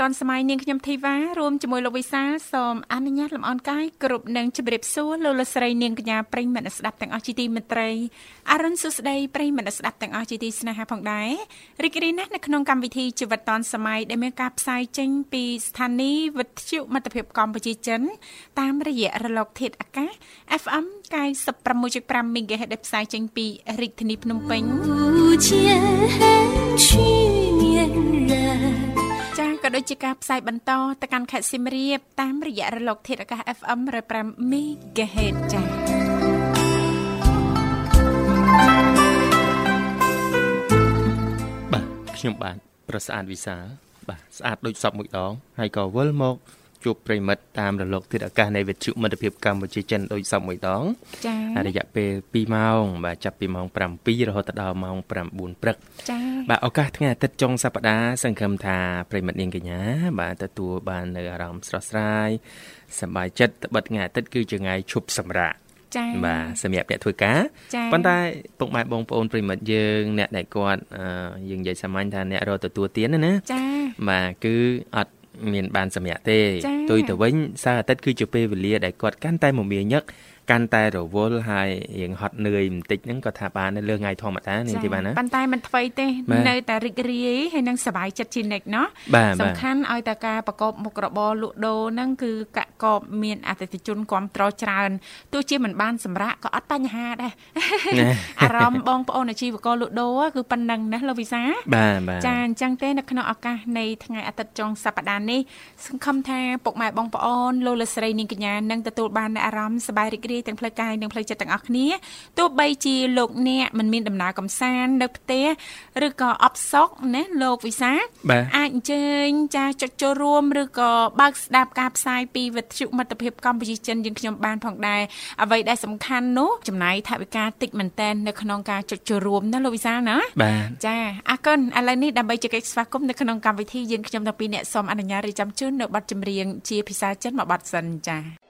តឌွန်សម័យនាងខ្ញុំធីវ៉ារួមជាមួយលោកវិសាលសូមអនុញ្ញាតលំអរកាយគ្រប់នឹងជម្រាបសួរលោកលស្រីនាងកញ្ញាប្រិយមិត្តស្ដាប់ទាំងអស់ជាទីមេត្រីអរុនសុស្ដីប្រិយមិត្តស្ដាប់ទាំងអស់ជាទីស្នេហាផងដែររីករាយណាស់នៅក្នុងកម្មវិធីជីវិតឌွန်សម័យដែលមានការផ្សាយចេញពីស្ថានីយ៍វិទ្យុមិត្តភាពកម្ពុជាចិន តាមរយៈរលកធាតុអាកាស FM 96.5 MHz ដែលផ្សាយចេញពីរាជធានីភ្នំពេញចា ក៏ដូចជាការផ្សាយបន្តទៅកាន់ខេត្តសៀមរាបតាមរយៈរលក ធាតុអាកាស FM 105 MHz ចាបាទខ្ញុំបាទប្រស្អាតវិសាលបាទស្អាតដូចសពមួយដងហើយក៏វិលមក ជួបប្រិមិត្តតាមរលកធាតុអាកាសនៃវិទ្យុមិត្តភាពកម្ពុជាចិនដូចសពមួយដងចា៎រយៈពេល2ម៉ោង បាទចាប់ពីម៉ោង7រហូតដល់ម៉ោង9ព្រឹកចា៎បាទឱកាសថ្ងៃអាទិត្យចុងសប្តាហ៍សង្ឃឹមថាប្រិមិត្តនាងកញ្ញាបាទទទួលបាននៅអារម្មណ៍ស្រស់ស្រាយសប្បាយចិត្តត្បិតថ្ងៃអាទិត្យគឺជាថ្ងៃឈប់សម្រាកចា៎បាទសម្រាប់អ្នកធ្វើការប៉ុន្តែពុកម៉ែបងប្អូនប្រិមិត្តយើងអ្នកដែលគាត់យើងនិយាយសាមញ្ញថាអ្នករកទទួលទានណាចា៎បាទគឺអត់ មានបានសម្រាប់ទេទុយទៅវិញសៅរ៍អាទិត្យគឺជាពេលវេលាដែលគាត់កាន់តែមមាញឹក កាន់តែរវល់ហើយរៀងហត់នឿយបន្តិចហ្នឹងក៏ថាបានលើថ្ងៃធម្មតានេះទីបានណាប៉ុន្តែមិនថ្មីទេនៅតែរីករាយហើយនឹងសប្បាយចិត្តជានិច្ចเนาะសំខាន់ឲ្យតែការប្រកបមុខរបរលក់ដូរហ្នឹងគឺកកបមានអតិថិជនគ្រប់ត្រច្រើនទោះជាមិនបានសម្រាប់ក៏អត់បញ្ហាដែរអារម្មណ៍បងប្អូនអាជីវករលក់ដូរគឺប៉ុណ្ណឹងណាលោកវិសាបាទបាទចាអញ្ចឹងទេនៅក្នុងឱកាសនៃថ្ងៃអាទិត្យចុងសប្តាហ៍នេះសង្ឃឹមថាពុកម៉ែបងប្អូនលោកលស្រីនាងកញ្ញានឹងទទួលបានអារម្មណ៍សប្បាយរីករាយ យទាំងផ្លូវកាយនិងផ្លូវចិត្តទាំងអស់គ្នាទោះបីជាលោកអ្នកមិនមានដំណើរកំសាន្តនៅផ្ទះឬក៏អបសុកណាលោកវិសាអាចអញ្ជើញចាចុចចូលរួមឬក៏បើកស្ដាប់ការផ្សាយពីវិទ្យុមិត្តភាពកម្ពុជាចិនយើងខ្ញុំបានផងដែរអ្វីដែលសំខាន់នោះចំណាយថវិកាតិចមែនតែននៅក្នុងការចុចចូលរួមណាលោកវិសាណាចាអរគុណឥឡូវនេះដើម្បីជែកស្វាគមន៍នៅក្នុងកម្មវិធីយើងខ្ញុំទាំងពីរអ្នកសូមអនុញ្ញាតរៀបចំជូននៅប័ណ្ណចម្រៀងជាភាសាចិនមួយប័ណ្ណសិនចា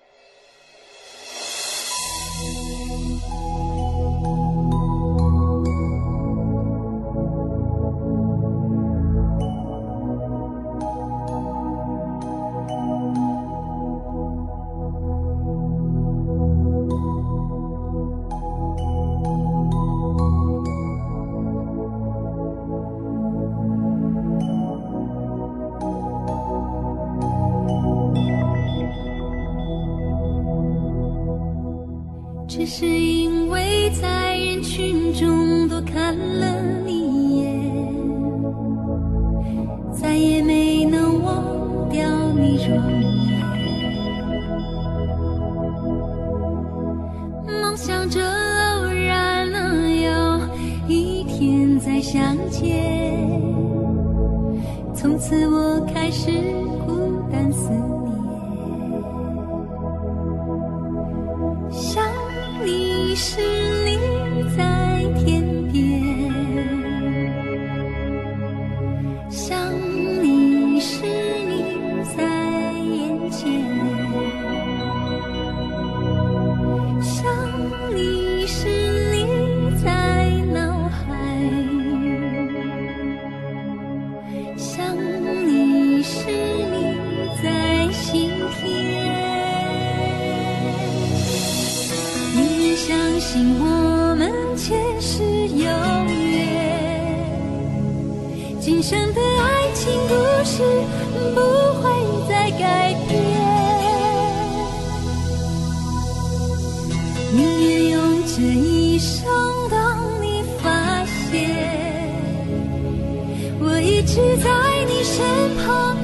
一直在你身旁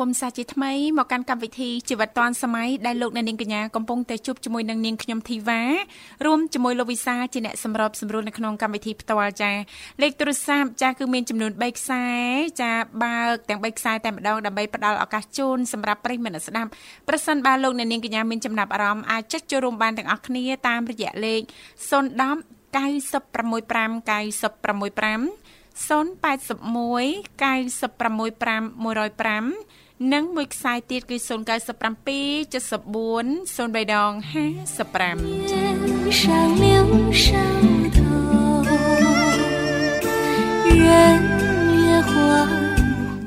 គមន៍សាជាថ្មីមកកាន់កម្មវិធីជីវិតឌွန်សម័យដែលលោកអ្នកនាងកញ្ញាកំពុងតែជួបជាមួយនឹងនាងខ្ញុំធីវ៉ារួមជាមួយលោកវិសាជាអ្នកសម្របសម្រួលនៅក្នុងកម្មវិធីផ្ទាល់ចាលេខទូរស័ព្ទចាគឺមានចំនួន3ខ្សែចាបើកទាំង3ខ្សែតែម្ដងដើម្បីផ្ដល់ឱកាសជូនសម្រាប់ប្រិយមិត្តស្ដាប់ប្រសិនបើលោកអ្នកនាងកញ្ញាមានចំណាប់អារម្មណ៍អាចចុចចូលរួមបានទាំងអស់គ្នាតាមរយៈលេខ010 965 965 081 965 105 និងមួយខ្សែទៀតគឺ097 74 03ដង55上柳梢头人月花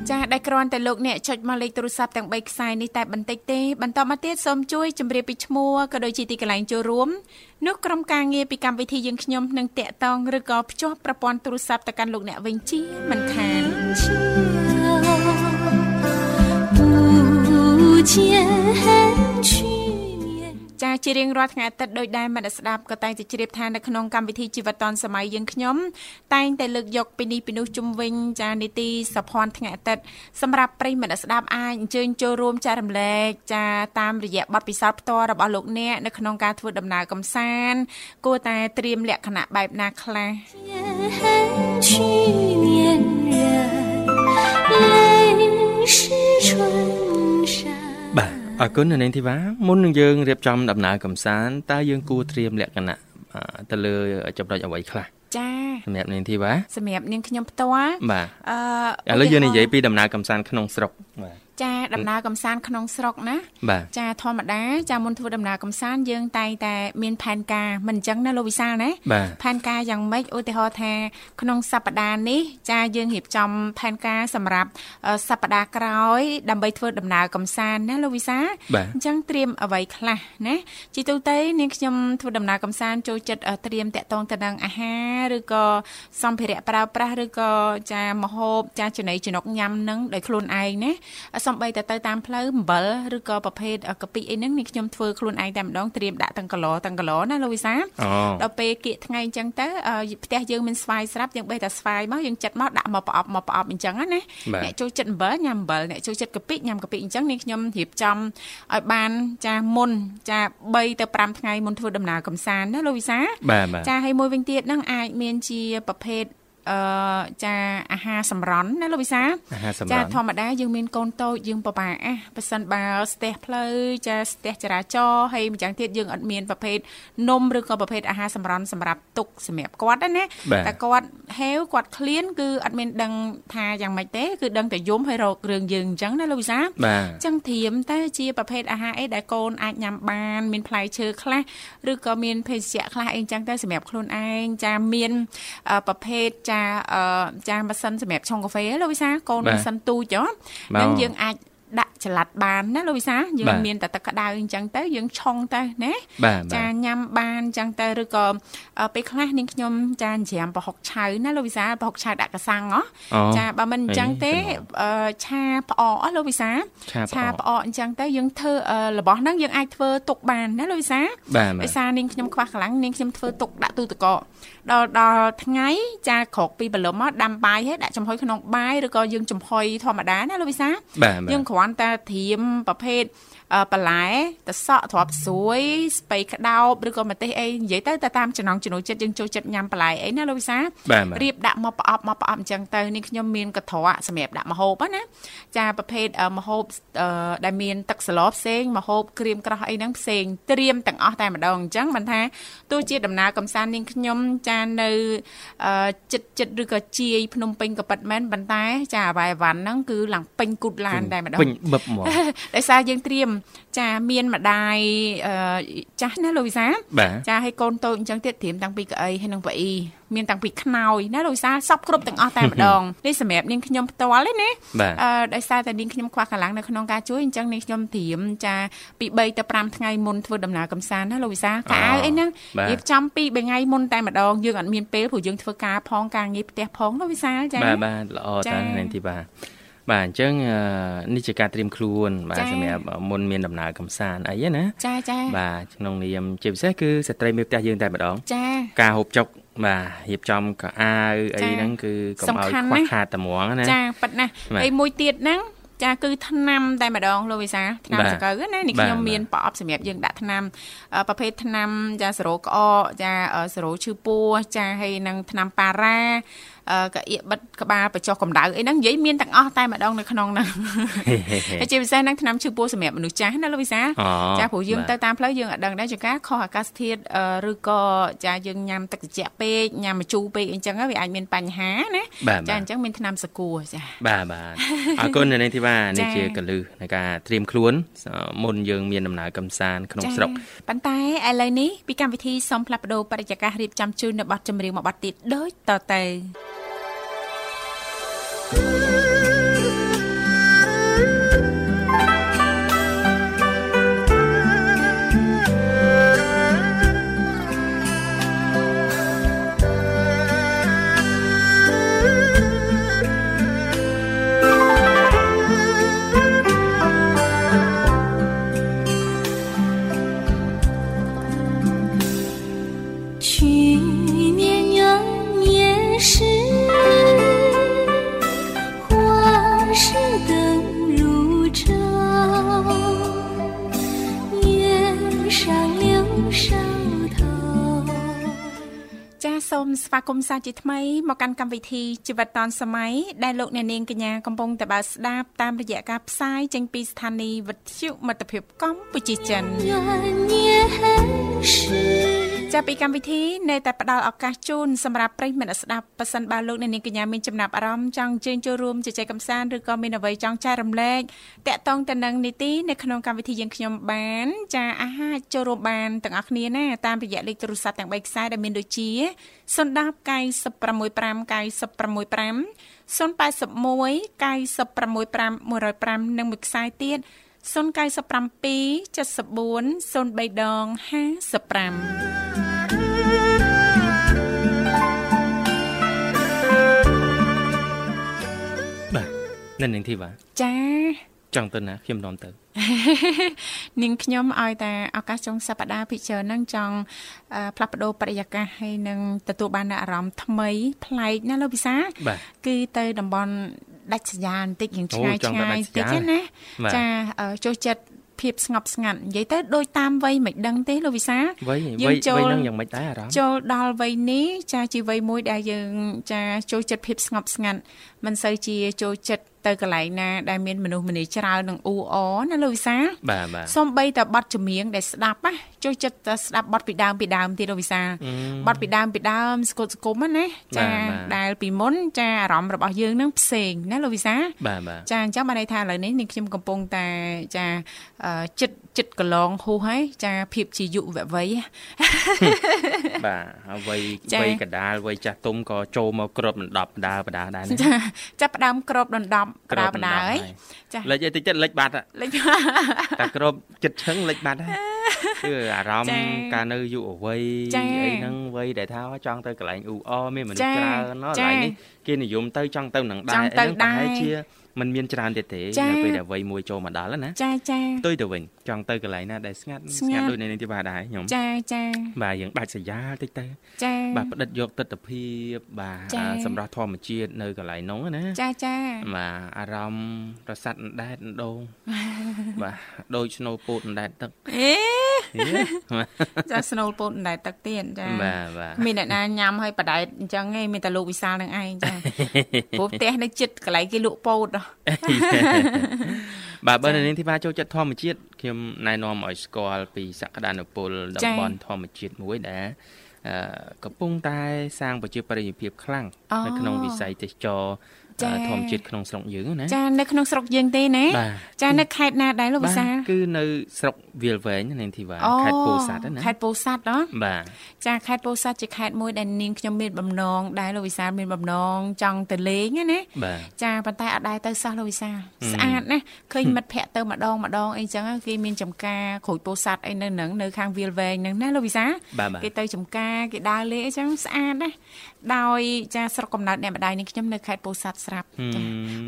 ចាដែលគ្រាន់តែលោកអ្នកចុចមកលេខទូរស័ព្ទទាំង3ខ្សែនេះតែបន្តិចទេបន្តមកទៀតសូមជួយជម្រាបពីឈ្មោះក៏ដូចជាទីកន្លែងចូលរួមនោះក្រុមការងារពីកម្មវិធីយើងខ្ញុំនឹងតាក់ទងឬក៏ភ្ជាប់ប្រព័ន្ធទូរស័ព្ទទៅកាន់លោកអ្នកវិញជាមិនខាន 不见去ចាជារៀងរាល់ថ្ងៃអាទិត្យដោយដែលមិត្តស្ដាប់ក៏តែងតែជ្រាបថានៅក្នុងកម្មវិធីជីវិតឌុនសម័យយើងខ្ញុំតែងតែលើកយកពីនេះពីនោះជុំវិញចានីតិសភ័នថ្ងៃអាទិត្យសម្រាប់ប្រិយមិត្តស្ដាប់អាចអញ្ជើញចូលរួមចែករំលែកចាតាមរយៈបទពិសោធន៍ផ្ទាល់របស់លោកអ្នកនៅក្នុងការធ្វើដំណើរកំសាន្តគួរតែត្រៀមលក្ខណៈបែបណាខ្លះ去年人泪是春 អរគុណនៅនាងធីវ៉ាមុននឹងយើងរៀបចំដំណើរកំសាន្តតើយើងគួរត្រៀមលក្ខណៈទៅលើចំណុចអ្វីខ្លះចាសម្រាប់នាងធីវ៉ាសម្រាប់នាងខ្ញុំផ្ទាល់បាទអឺឥឡូវយើងនិយាយពីដំណើរកំសាន្តក្នុងស្រុកបាទ ចាដំណើរកំសាន្តក្នុងស្រុកណាចាធម្មតាចាមុនធ្វើដំណើរកំសាន្តយើងតែងតែមានផែនការមិនអញ្ចឹងណាលោកវិសាលណាផែនការយ៉ាងម៉េចឧទាហរណ៍ថាក្នុងសប្តាហ៍នេះចាយើងរៀបចំផែនការសម្រាប់សប្តាហ៍ក្រោយ ដើម្បីធ្វើដំណើរកំសាន្តណាលោកវិសាលអញ្ចឹងត្រៀមអ្វីខ្លះណាជីទូទៅនាងខ្ញុំធ្វើដំណើរកំសាន្តចូលចិត្តត្រៀមតាក់ទងទៅនឹងអាហារឬក៏សម្ភារៈប្រើប្រាស់ឬក៏ចាម្ហូបចាចំណីចំណុកញ៉ាំនឹងដោយខ្លួនឯងណាសំបីតែទៅតាមផ្លូវអំបិលឬក៏ប្រភេទកាពិអីហ្នឹងនេះខ្ញុំធ្វើខ្លួនឯងតែម្ដងត្រៀមដាក់ទាំងគីឡទាំងគីឡណាលោកវិសាដល់ពេលគៀកថ្ងៃអញ្ចឹងទៅផ្ទះយើងមានស្វាយស្រាប់យើងបេះតែស្វាយមកយើងចិត្តមកដាក់មកប្រអប់មកប្រអប់អញ្ចឹងណាអ្នកចូលចិត្តអំបិលញ៉ាំអំបិលអ្នកចូលចិត្តកាពិញ៉ាំកាពិអញ្ចឹងនេះខ្ញុំរៀបចំឲ្យបានចាមុនចា3ទៅ5ថ្ងៃមុនធ្វើដំណើរកំសាន្តណាលោកវិសាចាហើយមួយវិញទៀតហ្នឹងអាចមានជាប្រភេទ អឺចាអាហារសម្រន់ណាលោកវិសាចាធម្មតាយើងមានកូនតូចយើងពិបាកអាប៉ះសិនបើស្ទះផ្លូវចាស្ទះចរាចរណ៍ហើយម្យ៉ាងទៀតយើងអត់មានប្រភេទនំឬក៏ប្រភេទអាហារសម្រន់សម្រាប់ទុកសម្រាប់គាត់ណាតែគាត់ហេវគាត់ឃ្លានគឺអត់មានដឹងថាយ៉ាងម៉េចទេគឺដឹងតែយំហើយរករឿងយើងអញ្ចឹងណាលោកវិសាអញ្ចឹងធៀមតែជាប្រភេទអាហារអីដែលកូនអាចញ៉ាំបានមានផ្លែឈើខ្លះឬក៏មានភេសជ្ជៈខ្លះអីអញ្ចឹងទៅសម្រាប់ខ្លួនឯងចាមានប្រភេទចាចាម៉ាស៊ីនសម្រាប់ឆុងកាហ្វេលោកវិសាកូនម៉ាស៊ីនទូចហ៎នឹងយើងអាចដាក់ចល័តបានណាលោកវិសាយើងមានតែទឹកក្តៅអញ្ចឹងទៅយើងឆុងទៅណាចាញ៉ាំបានអញ្ចឹងទៅឬក៏ពេលខ្លះនាងខ្ញុំចាច្រាមប្រហុកឆៅណាលោកវិសាប្រហុកឆៅដាក់កសាំងហ៎ចាបើមិនអញ្ចឹងទេឆាផ្អកលោកវិសាឆាផ្អកអញ្ចឹងទៅយើងធ្វើរបស់ហ្នឹងយើងអាចធ្វើទុកបានណាលោកវិសាវិសានាងខ្ញុំខ្វះកម្លាំងនាងខ្ញុំធ្វើទុកដាក់ទូទឹកកកដល់ដល់ថ្ងៃចាក្រោកពីបលឹមមកដាំបាយហើយដាក់ចំហុយក្នុងបាយឬក៏យើងចំហុយធម្មតាណាលោកវិសាយើងគ្រាន់តែត្រៀមប្រភេទ បន្លែតសក់ទ្រាប់ស្រួយស្ពៃក្តោបឬក៏ម្ទេសអីនិយាយទៅទៅតាមចំណងចំណូលចិត្តយើងចូលចិត្តញ៉ាំបន្លែអីណាលោកវិសារៀបដាក់មកប្រអប់មកប្រអប់អញ្ចឹងទៅនេះខ្ញុំមានកត្រកសម្រាប់ដាក់ម្ហូបណាចាប្រភេទម្ហូបដែលមានទឹកសឡផ្សេងម្ហូបក្រៀមក្រោះអីហ្នឹងផ្សេងត្រៀមទាំងអស់តែម្ដងអញ្ចឹងមិនថាទោះជាដំណើរកំសាន្តនាងខ្ញុំចានៅចិត្តចិត្តឬក៏ជាយភ្នំពេញក៏ប៉ិតមែនប៉ុន្តែ ចាអាវ៉ៃវ៉ាន់ហ្នឹងគឺឡើងពេញគូតឡានតែម្ដងពេញបឹបហ្មងដោយសារយើងត្រៀមចាមានម្ដាយចាស់ណាលោកវិសាចាឲ្យកូនតូចអញ្ចឹងទៀតត្រៀមតាំងពីកៅអីហើយនឹងប៉អ៊ីមានតាំងពីខ្នើយណាលោកវិសាសពគ្រប់ទាំងអស់តែម្ដងនេះសម្រាប់នាងខ្ញុំផ្ទាល់ទេណាអឺដោយសារតែនាងខ្ញុំខ្វះកម្លាំងនៅក្នុងការជួយអញ្ចឹងនាងខ្ញុំត្រៀមចាពី3ទៅ5ថ្ងៃមុនធ្វើដំណើរកំសាន្តណាលោកវិសាកៅអីហ្នឹងរៀបចំពី3ថ្ងៃមុនតែម្ដងយើងអត់មានពេលព្រោះយើងធ្វើការផងការងារផ្ទះផងលោកវិសាចាបាទបាទល្អតានាងទីបាទ បាទអញ្ចឹងនេះជាការត្រៀមខ្លួនបាទសម្រាប់មុនមានដំណើរកំសាន្តអីណាចាចាបាទក្នុងនាមជាពិសេសគឺស្ត្រីមេផ្ទះយើងតែម្ដងចាការហូបចុកបាទរៀបចំកៅអាវអីហ្នឹងគឺកុំឲ្យខ្វះខាតត្មងណាចាប៉ិតណាហើយមួយទៀតហ្នឹងចាគឺថ្នាំតែម្ដងលោកវិសាថ្នាំសង្កូវណានេះខ្ញុំមានប្រអប់សម្រាប់យើងដាក់ថ្នាំប្រភេទថ្នាំចាសេរ៉ូក្អកចាសេរ៉ូឈឺពោះចាហើយនឹងថ្នាំប៉ារ៉ាកាអៀបិទក្បាលបញ្ចុះកម្ដៅអីហ្នឹងនិយាយមានទាំងអស់តែម្ដងនៅក្នុងហ្នឹងហើយជាពិសេសហ្នឹងថ្នាំឈឺពោះសម្រាប់មនុស្សចាស់ណាលោកវិសាចាព្រោះយើងទៅតាមផ្លូវយើងអត់ដឹងដែរចង្ការខុសអាកាសធាតុឬក៏ចាយើងញ៉ាំទឹកត្រជាក់ពេកញ៉ាំម្ជូរពេកអីចឹងវាអាចមានបញ្ហាណាចាអញ្ចឹងមានថ្នាំសកួរចាបាទបាទអរគុណនៅនេះធីវ៉ានេះជាកលឹះនៃការត្រៀមខ្លួនមុនយើងមានដំណើរកំសាន្តក្នុងស្រុកប៉ុន្តែឥឡូវនេះពីកម្មវិធីសូមផ្លាស់ប្ដូរបរិយាកាសរៀបចំជូននៅប័ណ្ណចម្រៀងមួយប័ណ្ណទៀតដូចតទៅ មស្វាគមន៍សាជាថ្មីមកកាន់កម្មវិធីជីវិតឌុនសម័យដែលលោកអ្នកនាងកញ្ញាកំពុងតបស្ដាប់តាមរយៈការផ្សាយចេញពីស្ថានីយ៍វិទ្យុមិត្តភាពកម្ពុជាចិន ចាប់ពីកម្មវិធីនៅតែផ្ដល់ឱកាសជូនសម្រាប់ប្រិយមិត្តស្ដាប់ប៉ះសិនបើលោកអ្នកនាងកញ្ញាមានចំណាប់អារម្មណ៍ចង់ជើញចូលរួមជជែកកម្សាន្តឬក៏មានអ្វីចង់ចែករំលែកតាក់ទងទៅនឹងនីតិនៅក្នុងកម្មវិធីយើងខ្ញុំបាន ចាអាចចូលរួមបានទាំងអស់គ្នាណាតាមរយៈលេខទូរស័ព្ទទាំង3ខ្សែដែលមានដូចជា010 965 965 081 965 105និងមួយខ្សែទៀត097 74 03ដង55 នៅនឹងធីវ៉ាចាចង់ទៅណាខ្ញុំនាំទៅនាងខ្ញុំឲ្យតែឱកាសចុងសប្តាហ៍ពិចារហ្នឹងចង់ផ្លាស់ប្ដូរបរិយាកាសហើយនឹងទទួលបានអារម្មណ៍ថ្មីប្លែកណាលោកវិសាគឺទៅតំបន់ដាច់ស្រយាលបន្តិចយ៉ាងឆ្ងាយឆ្ងាយបន្តិចណាចាចូលចិត្តភាពស្ងប់ស្ងាត់និយាយទៅដូចតាមវ័យមិនដឹងទេលោកវិសាវ័យវ័យវ័យហ្នឹងយ៉ាងម៉េចដែរអារម្មណ៍ចូលដល់វ័យនេះចាជាវ័យមួយដែលយើងចាចូលចិត្តភាពស្ងប់ស្ងាត់ មិនសូវជាចូលចិត្តទៅកន្លែងណាដែលមានមនុស្សម្នាច្រើននឹងអ៊ូអណាលោកវិសាបាទបាទសំបីតែបတ်ចម្រៀងដែលស្ដាប់ណាចូលចិត្តតែស្ដាប់បတ်ពីដើមពីដើមទៀតលោកវិសាបတ်ពីដើមពីដើមស្គត់ស្គុំណាចាដែលពីមុនចាអារម្មណ៍របស់យើងនឹងផ្សេងណាលោកវិសាបាទបាទចាអញ្ចឹងបានន័យថាឥឡូវនេះនាងខ្ញុំកំពុងតែចាចិត្តចិត្តកន្លងហួសហើយចាភាពជាយុវវ័យបាទហើយវ័យវ័យកដាលវ័យចាស់ទុំក៏ចូលមកគ្របដណ្ដប់ដើបដាដែរចា ចាប់ផ្ដើមគ្របដណ្ដប់ដើបដាហើយចាលេចអីតិចតិចលេចបាត់លេចតែគ្របចិត្តឈឹងលេចបាត់ហើយគឺអារម្មណ៍ការនៅយុវវ័យអីហ្នឹងវ័យដែលថាចង់ទៅកន្លែងអ៊ូអមានមនុស្សច្រើនណោះកន្លែងនេះគេនិយមទៅចង់ទៅនឹងដែរអីហ្នឹងប្រហែលជា มันមានច្រើនទៀតទេនៅពេលដែលវ័យមួយចូលមកដល់ណាចាចាផ្ទុយទៅវិញចង់ទៅកន្លែងណាដែលស្ងាត់ស្ងាត់ដូចនៅនេះទីបាទដែរខ្ញុំចាចាបាទយើងដាច់ស្រយាលតិចទៅចាបាទផ្ដិតយកទស្សនវិជ្ជាបាទសម្រាប់ធម្មជាតិនៅកន្លែងនោះណាចាចាបាទអារម្មណ៍ប្រសាទអណ្ដែតអណ្ដូងបាទដូចស្នូលពោតអណ្ដែតទឹកអេចាស្នូលពោតអណ្ដែតទឹកទៀតចាបាទបាទមានអ្នកណាញ៉ាំឲ្យបដែតអញ្ចឹងឯងមានតែលោកវិសាលនឹងឯងចាព្រោះផ្ទះនៅចិត្តកន្លែងគេលក់ពោតបាទបើនៅនាងធីវ៉ាចូលចិត្តធម្មជាតិខ្ញុំណែនាំឲ្យស្គាល់ពីសក្តានុពលតំបន់ធម្មជាតិមួយដែលកំពុងតែសាងប្រជាប្រិយភាពខ្លាំងនៅក្នុងវិស័យទេសចរ ធម្មជាតិក្នុងស្រុកយើងណាចានៅក្នុងស្រុកយើងទេណាចានៅខេត្តណាដែរលោកវិសាគឺនៅស្រុកវាលវែងនាងធីវ៉ាខេត្តពោធិ៍សាត់ណាខេត្តពោធិ៍សាត់ហ៎បាទចាខេត្តពោធិ៍សាត់ជាខេត្តមួយដែលនាងខ្ញុំមានបំណងដែរលោកវិសាមានបំណងចង់ទៅលេងណាចាប៉ុន្តែអត់ដែរទៅសោះលោកវិសាស្អាតណាឃើញមិត្តភ័ក្តិទៅម្ដងម្ដងអីចឹងគេមានចំការក្រូចពោធិ៍សាត់អីនៅនឹងនៅខាងវាលវែងហ្នឹងណាលោកវិសាគេទៅចំការគេដើរលេងអីចឹងស្អាតណាដោយចាស្រុកកំណើតអ្នកម្ដាយនេះខ្ញុំនៅខេត្តពោធិ៍សាត់ស្ស្រាប់ចា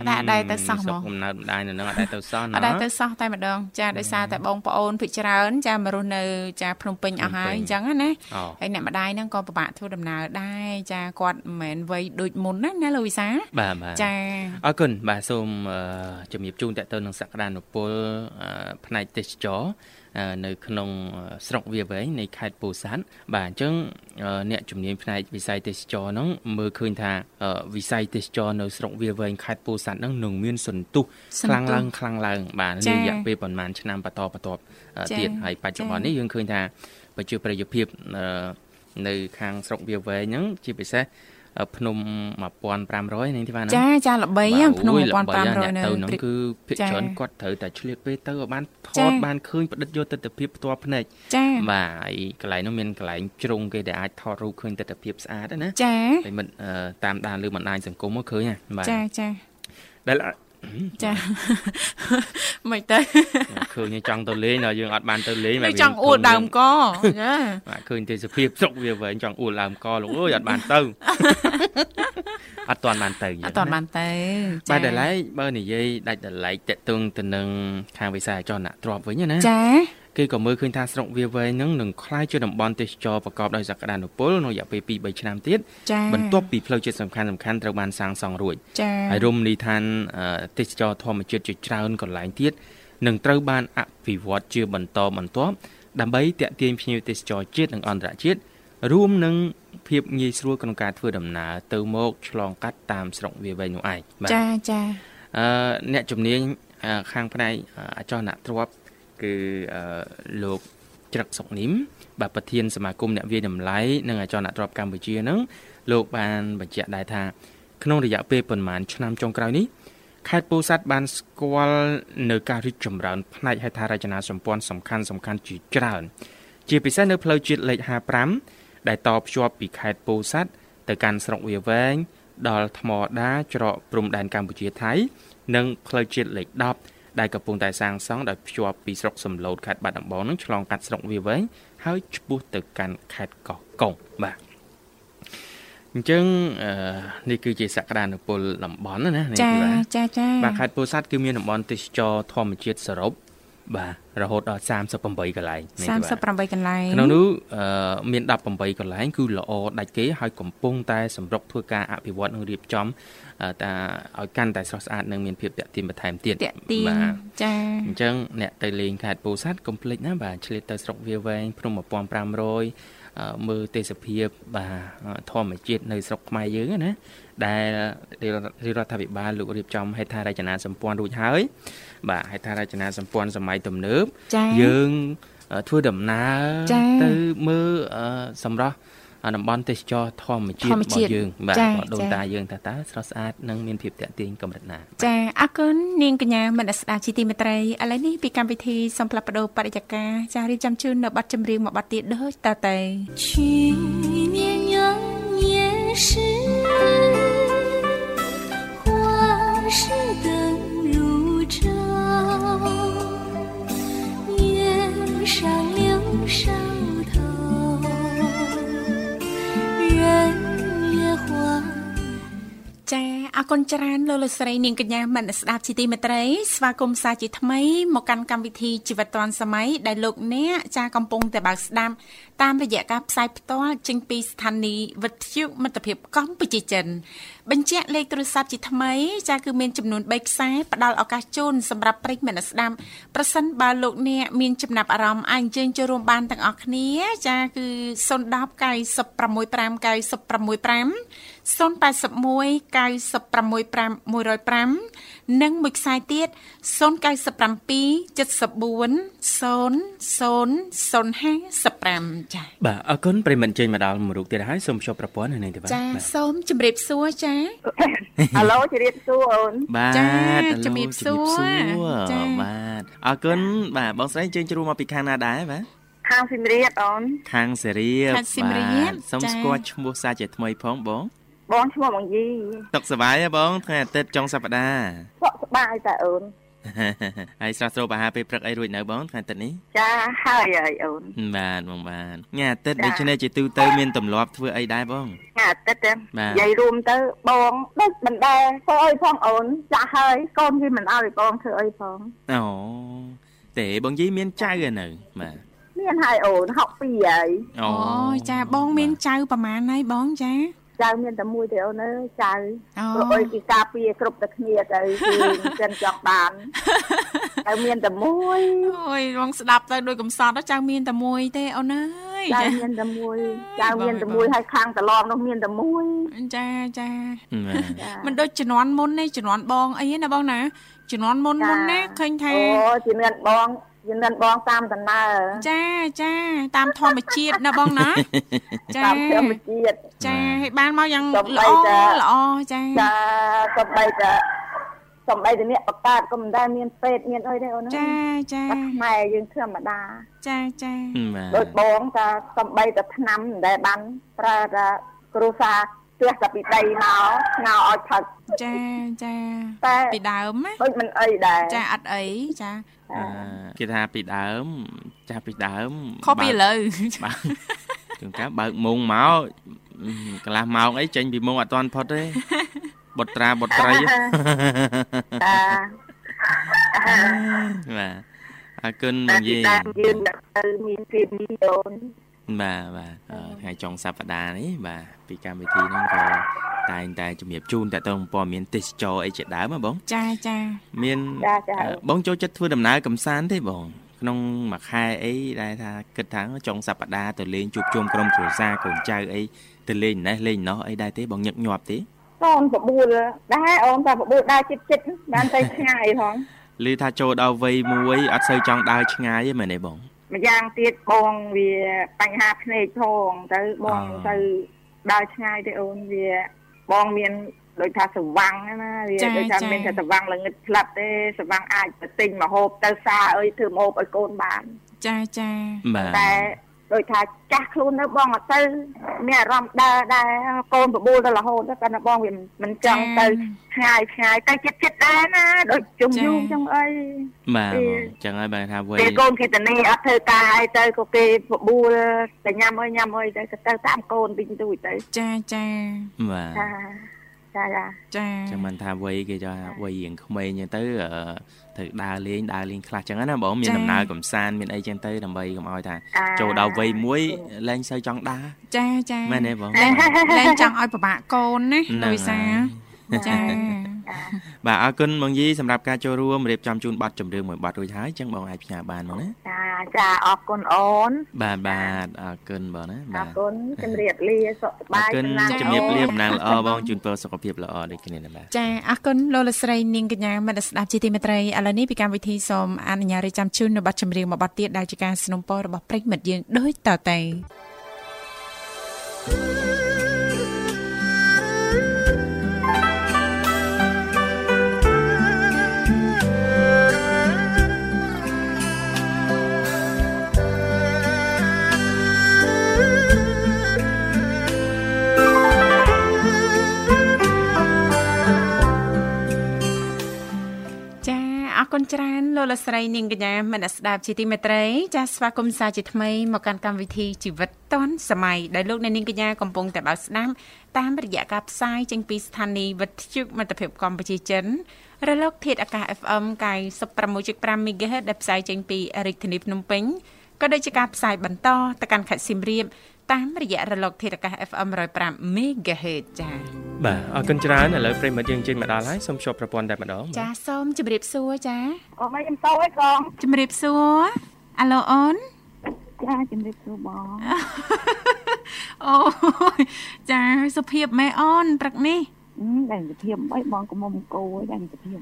តែអត់ដែរទៅសោះហ្មងកំណើតម្ដាយនៅនឹងអត់ដែរទៅសោះណាអត់ដែរទៅសោះតែម្ដងចាដោយសារតែបងប្អូនភិកច្រើន ចាមករស់នៅចាភ្នំពេញអស់ហើយអញ្ចឹងណាហើយអ្នកម្ដាយហ្នឹងក៏ពិបាកធ្វើដំណើរដែរចាគាត់មិនមែនវ័យដូចមុនណាណាលោកវិសាបាទបាទចាអរគុណបាទសូមជំរាបជូនតទៅនឹងសក្តានុពលផ្នែកទេសចរ នៅក្នុងស្រុកវាវែងនៃខេត្តពោធិ៍សាត់បាទអញ្ចឹងអ្នកជំនាញផ្នែកវិស័យទេសចរហ្នឹងមើលឃើញថាវិស័យទេសចរនៅស្រុកវាវែងខេត្តពោធិ៍សាត់ហ្នឹងនឹងមានសន្ទុះខ្លាំងឡើងខ្លាំងឡើង បាទរយៈពេលប្រហែលឆ្នាំបន្តបន្ទាប់ទៀតហើយបច្ចុប្បន្ននេះយើងឃើញថាប្រជាប្រិយភាពនៅខាងស្រុកវាវែងហ្នឹងជាពិសេស ភ្នំ1500នេះទីបានចាចាល្បីភ្នំ1500នៅទៅនោះគឺភាគច្រើនគាត់ត្រូវតែឆ្លៀតពេលទៅឲ្យបានថតបានឃើញប្រឌិតយកទស្សនវិជ្ជាផ្ទាល់ភ្នែកចាបាទហើយកន្លែងនោះមានកន្លែងជ្រុងគេដែលអាចថតរូបឃើញទស្សនវិជ្ជាស្អាតណាចាហើយមិនតាមដានលើបណ្ដាញសង្គមមកឃើញបាទចាចាដែល ចាមិនទៅឃើញចង់ទៅលេងដល់យើងអត់បានទៅលេងមិនចង់អួតដើមកចាបាទឃើញទេសភាពស្រុកវាវែងចង់អួតដើមកលោកអើយអត់បានទៅអត់ទាន់បានទៅអត់ទាន់បានទៅបាទដល់ឡែកបើនិយាយដាច់ដល់ឡែកតកតឹងទៅនឹងខាងវិស័យអចលនៈទ្រព្យវិញណាចា គេក៏មើលឃើញថាស្រុកវាវែងនឹងនឹងคล้ายជាតំបន់ទេសចរប្រកបដោយសក្តានុពលនៅរយៈពេល2 3ឆ្នាំទៀតបន្ទាប់ពីផ្លូវជាតិសំខាន់សំខាន់ត្រូវបានសាងសង់រួចហើយរមណីយដ្ឋានទេសចរធម្មជាតិជាច្រើនកន្លែងទៀតនឹងត្រូវបានអភិវឌ្ឍជាបន្តបន្ទាប់ដើម្បីទាក់ទាញភ្ញៀវទេសចរជាតិនិងអន្តរជាតិរួមនឹងភាពងាយស្រួលក្នុងការធ្វើដំណើរទៅមកឆ្លងកាត់តាមស្រុកវាវែងនោះឯងចាចាអឺអ្នកជំនាញខាងផ្នែកអចលនទ្រព្យ គឺលោកច្រឹកសុកនីមបាទប្រធានសមាគមអ្នកវាយតម្លៃនិងអចលនទ្រព្យកម្ពុជានឹងលោកបានបញ្ជាក់ដែរថាក្នុងរយៈពេលប្រមាណឆ្នាំចុងក្រោយនេះខេត្តពោធិ៍សាត់បានស្គាល់នៅការរីកចម្រើនផ្នែកហេដ្ឋារចនាសម្ព័ន្ធសំខាន់សំខាន់ជាច្រើន ជាពិសេសនៅផ្លូវជាតិលេខ55ដែលតភ្ជាប់ពីខេត្តពោធិ៍សាត់ទៅកាន់ស្រុកវាវែងដល់ថ្មដាច្រកព្រំដែនកម្ពុជាថៃ និងផ្លូវជាតិលេខ10 ដែលកំពុងតែសាងសង់ដោយភ្ជាប់ពីស្រុកសំឡូតខេត្តបាត់ដំបងនឹងឆ្លងកាត់ស្រុកវាវែងហើយឆ្ពោះទៅកាន់ខេត្តកោះកុងបាទអញ្ចឹងនេះគឺជាសក្តានុពលតំបន់ណានេះចាចាចាបាទខេត្តពោធិ៍សាត់គឺមានតំបន់ទេសចរធម្មជាតិសរុប បាទរហូតដល់38កន្លែង38កន្លែងក្នុងនោះមាន18កន្លែង គឺល្អដាច់គេហើយកំពុងតែសម្រុកធ្វើការអភិវឌ្ឍនិងរៀបចំតាឲ្យកាន់តែស្រស់ស្អាតនិងមានភាពតាក់ទាញបន្ថែមទៀតបាទចាអញ្ចឹងអ្នកទៅលេងខេត្តពោធិ៍សាត់កុំភ្លេចណាបាទឆ្លៀតទៅស្រុកវាវែងភ្នំ1500មើលទេសភាពបាទធម្មជាតិនៅស្រុកខ្មែរយើងណាដែលរដ្ឋាភិបាលលោករៀបចំហេដ្ឋារចនាសម្ព័ន្ធរួចហើយ បាទហេដ្ឋារចនាសម្ព័ន្ធសម័យទំនើបយើងធ្វើដំណើរទៅមើលសម្រាប់តំបន់ទេសចរធម្មជាតិរបស់យើងបាទដូនតាយើងតើតើស្រស់ស្អាតនិងមានភាពតាក់ទាញកម្រិតណាចាអរគុណនាងកញ្ញាមនស្ដាជាទីមេត្រីឥឡូវនេះពីកម្មវិធីសំផ្លាប់បដោបរិយាកាចារៀបចំជូននៅប័ណ្ណចម្រៀងមួយប័ណ្ណទៀតដូចតទៅជាញញញ夜是 ណច្រើនលោកលោកស្រីនាងកញ្ញាមនស្ដាប់ជាទីមេត្រីស្វាគមន៍សាជាថ្មីមកកាន់កម្មវិធីជីវិតឌွန်សម័យដែលលោកអ្នកចាកំពុងតែបើកស្ដាប់តាមរយៈការផ្សាយផ្ទាល់ចេញពីស្ថានីយ៍វិទ្យុមិត្តភាពកម្ពុជាចិនបញ្ជាក់លេខទូរស័ព្ទជាថ្មីចាគឺមានចំនួន3ខ្សែផ្ដល់ឱកាសជូនសម្រាប់ប្រិយមិត្តស្ដាប់ប្រសិនបើលោកអ្នកមានចំណាប់អារម្មណ៍អាចអញ្ជើញចូលរួមបានទាំងអស់គ្នាចាគឺ010 965 965 081 965 105និងមួយខ្សែទៀត097 74 00055ចា៎បាទអរគុណប្រិមត្តចេញមកដល់មួយរូបទៀតហើយសូមជួបប្រព័ន្ធនៅនេះទេបាទចាសូមជម្រាបសួរចាអាឡូជម្រាបសួរអូនបាទជម្រាបសួរចាបាទអរគុណបាទបងស្រីជើញជ្រួមកពីខាងណាដែរបាទខាងសៀមរាបអូនខាងសេរីខាងសៀមរាបសូមស្គាល់ឈ្មោះសាជាថ្មីផងបង បងឈ្មោះបងយីតុកសបាយហ៎បងថ្ងៃអាទិត្យចុងសប្តាហ៍សុខសប្បាយតែអូនហើយស្រស់ស្រូបអាហារពេលព្រឹកអីរួចនៅបងថ្ងៃទឹកនេះចាហើយហើយអូនបាទបងបាទថ្ងៃអាទិត្យដូច្នេះជាទូទៅមានទម្លាប់ធ្វើអីដែរបងថ្ងៃអាទិត្យនិយាយរួមទៅបងដូចមិនដែរធ្វើអីផងអូនចាស់ហើយកូនវាមិនឲ្យបងធ្វើអីផងអូទេបងយីមានចៅឯនៅបាទមានហើយអូន62ហើយអូចាបងមានចៅប្រហែលហើយបងចា ចៅមានតែមួយទេអូនអើយចៅព្រោះអុយគេការពារគ្រប់តែគ្នាទៅគឺចិនចង់បានចៅមានតែមួយអូយរងស្ដាប់ទៅដូចកំសត់ចៅមានតែមួយទេអូនអើយចៅមានតែមួយចៅមានតែមួយហើយខាងត្រឡប់នោះមានតែមួយចាចាមិនដូចជំនាន់មុនទេជំនាន់បងអីណាបងណាជំនាន់មុនមុនណាឃើញថាអូជំនាន់បង យើងនឹងបងតាមដំណើរចាចាតាមធម្មជាតិណាបងណាចាតាមធម្មជាតិចាឲ្យបានមកយ៉ាងល្អល្អចាចាសំបីតាសំបីតាអ្នកបកើតក៏មិនដែលមានពេទ្យមានអីទេអូនចាចាខ្មែរយើងធម្មតាចាចាដូចបងតាសំបីតាឆ្នាំមិនដែលបានប្រើតាគ្រូសា ទះតែពីដីមកស្ងោឲ្យផឹកចាចាពីដើមណាដូចមិនអីដែរចាអត់អីចាគេថាពីដើម ចាស់ពីដើមខុសពីឥឡូវបាទជួនកាលបើកមុងមកកន្លះម៉ោងអីចេញពីមុងអត់ទាន់ផុតទេបុត្រាបុត្រីបាទអរគុណមកយាយយើងទៅមានភាពនេះអូន បាទបាទថ្ងៃចុងសប្តាហ៍នេះបាទពីកម្មវិធីហ្នឹងក៏តែងតែជំរាបជូនតទៅព័ត៌មានទេសចរអីជាដើមហ៎បង ចាចាមានបងចូលចិត្តធ្វើដំណើរកំសាន្តទេបង ក្នុងមួយខែអីដែលថាគិតថាចុងសប្តាហ៍ទៅលេងជួបជុំក្រុមគ្រួសារកូនចៅអីទៅលេងណេះលេងណោះអីដែរទេបងញឹកញាប់ទេកូនបបួលដែរអូនតែបបួលដើរចិត្តចិត្តបានទៅឆ្ងាយផងឮថាចូលដល់វ័យមួយអត់សូវចង់ដើរឆ្ងាយទេមែនទេបង ម្យ៉ាងទៀតបងវាបញ្ហាភ្នែកផងទៅបងទៅដើរឆ្ងាយទេអូនវាបងមានដូចថាសវាំងណាវាដូចថាមានតែសវាំងល្ងឹតផ្លាប់ទេសវាំងអាចទៅទិញមកហូបទៅសាអើយធ្វើមកហូបឲ្យកូនបានចាចាតែ ដូចថាចាស់ខ្លួននៅបងអត់ទៅមានអារម្មណ៍ដើរដែរកូនបបួលទៅរហូតតែបងវាមិនចង់ទៅឆ្ងាយឆ្ងាយទៅចិត្តចិត្តដែរណាដូចជុំយូរចឹងអីបាទចឹងហើយបានថាវ័យពេលកូនគេតនីអត់ធ្វើការឲ្យទៅក៏គេបបួលតែញ៉ាំអើយញ៉ាំអើយទៅទៅតាមកូនវិញទូចទៅចាចាបាទ ចាចាចាចឹងមិនថាវ័យគេចាវ័យរៀងក្មេងចឹងទៅត្រូវដើរលេងដើរលេងខ្លះចឹងណាបងមានដំណើរកំសាន្តមានអីចឹងទៅដើម្បីកុំឲ្យថាចូលដល់វ័យមួយលែងសូវចង់ដើរចាចាមែនទេបងលែងចង់ឲ្យពិបាកកូនណាដោយសារ ចាបាទអរគុណបងយីសម្រាប់ការចូលរួមរៀបចំជូនប័ណ្ណចម្រៀងមួយប័ណ្ណរួចហើយចឹងបងអាចផ្ញើបានមកណាចាចាអរគុណអូនបាទបាទអរគុណបងណាបាទអរគុណជំរាបលាសុខសប្បាយជំរាបជំរាបលាតំណាងល្អបងជូនពរសុខភាពល្អដូចគ្នាណាបាទចាអរគុណលោកលស្រីនាងកញ្ញាមិត្តស្ដាប់ជាទីមេត្រីឥឡូវនេះពីកម្មវិធីសូមអនុញ្ញាតរៀបចំជូននៅប័ណ្ណចម្រៀងមួយប័ណ្ណទៀតដែលជាការสนับสนุนរបស់ប្រិយមិត្តយើងដូចតទៅ គុណច្រើនលោកលស្រីនាងកញ្ញាមនស្ដាប់ជាទីមេត្រីចាសស្វាគមន៍សាជាថ្មីមកកាន់កម្មវិធីជីវិតឌွန်សម័យដែលលោកអ្នកនាងកញ្ញាកំពុងតែបើកស្ដាប់តាមរយៈការផ្សាយចេញពីស្ថានីយ៍វិទ្យុមិត្តភាពកម្ពុជាចិនរលកធាតុអាកាស FM 96.5 MHz ដែលផ្សាយចេញពីរាជធានីភ្នំពេញក៏ដូចជាការផ្សាយបន្តទៅកាន់ខេត្តសៀមរាប តាមរយៈរលកធាតុអាកាស FM 105 MHz ចា៎បាទអរគុណច្រើនឥឡូវប្រិមត្តយើងចេញមកដល់ហើយសូមជួបប្រព័ន្ធតែម្ដងចាសូមជម្រាបសួរចាអូមិនខ្ញុំតោឯកងជម្រាបសួរអាឡូអូនចាជម្រាបសួរបងអូចាសុភាពម៉ែអូនព្រឹកនេះតែសុភាពអីបងកុំមកគោឯងសុភាព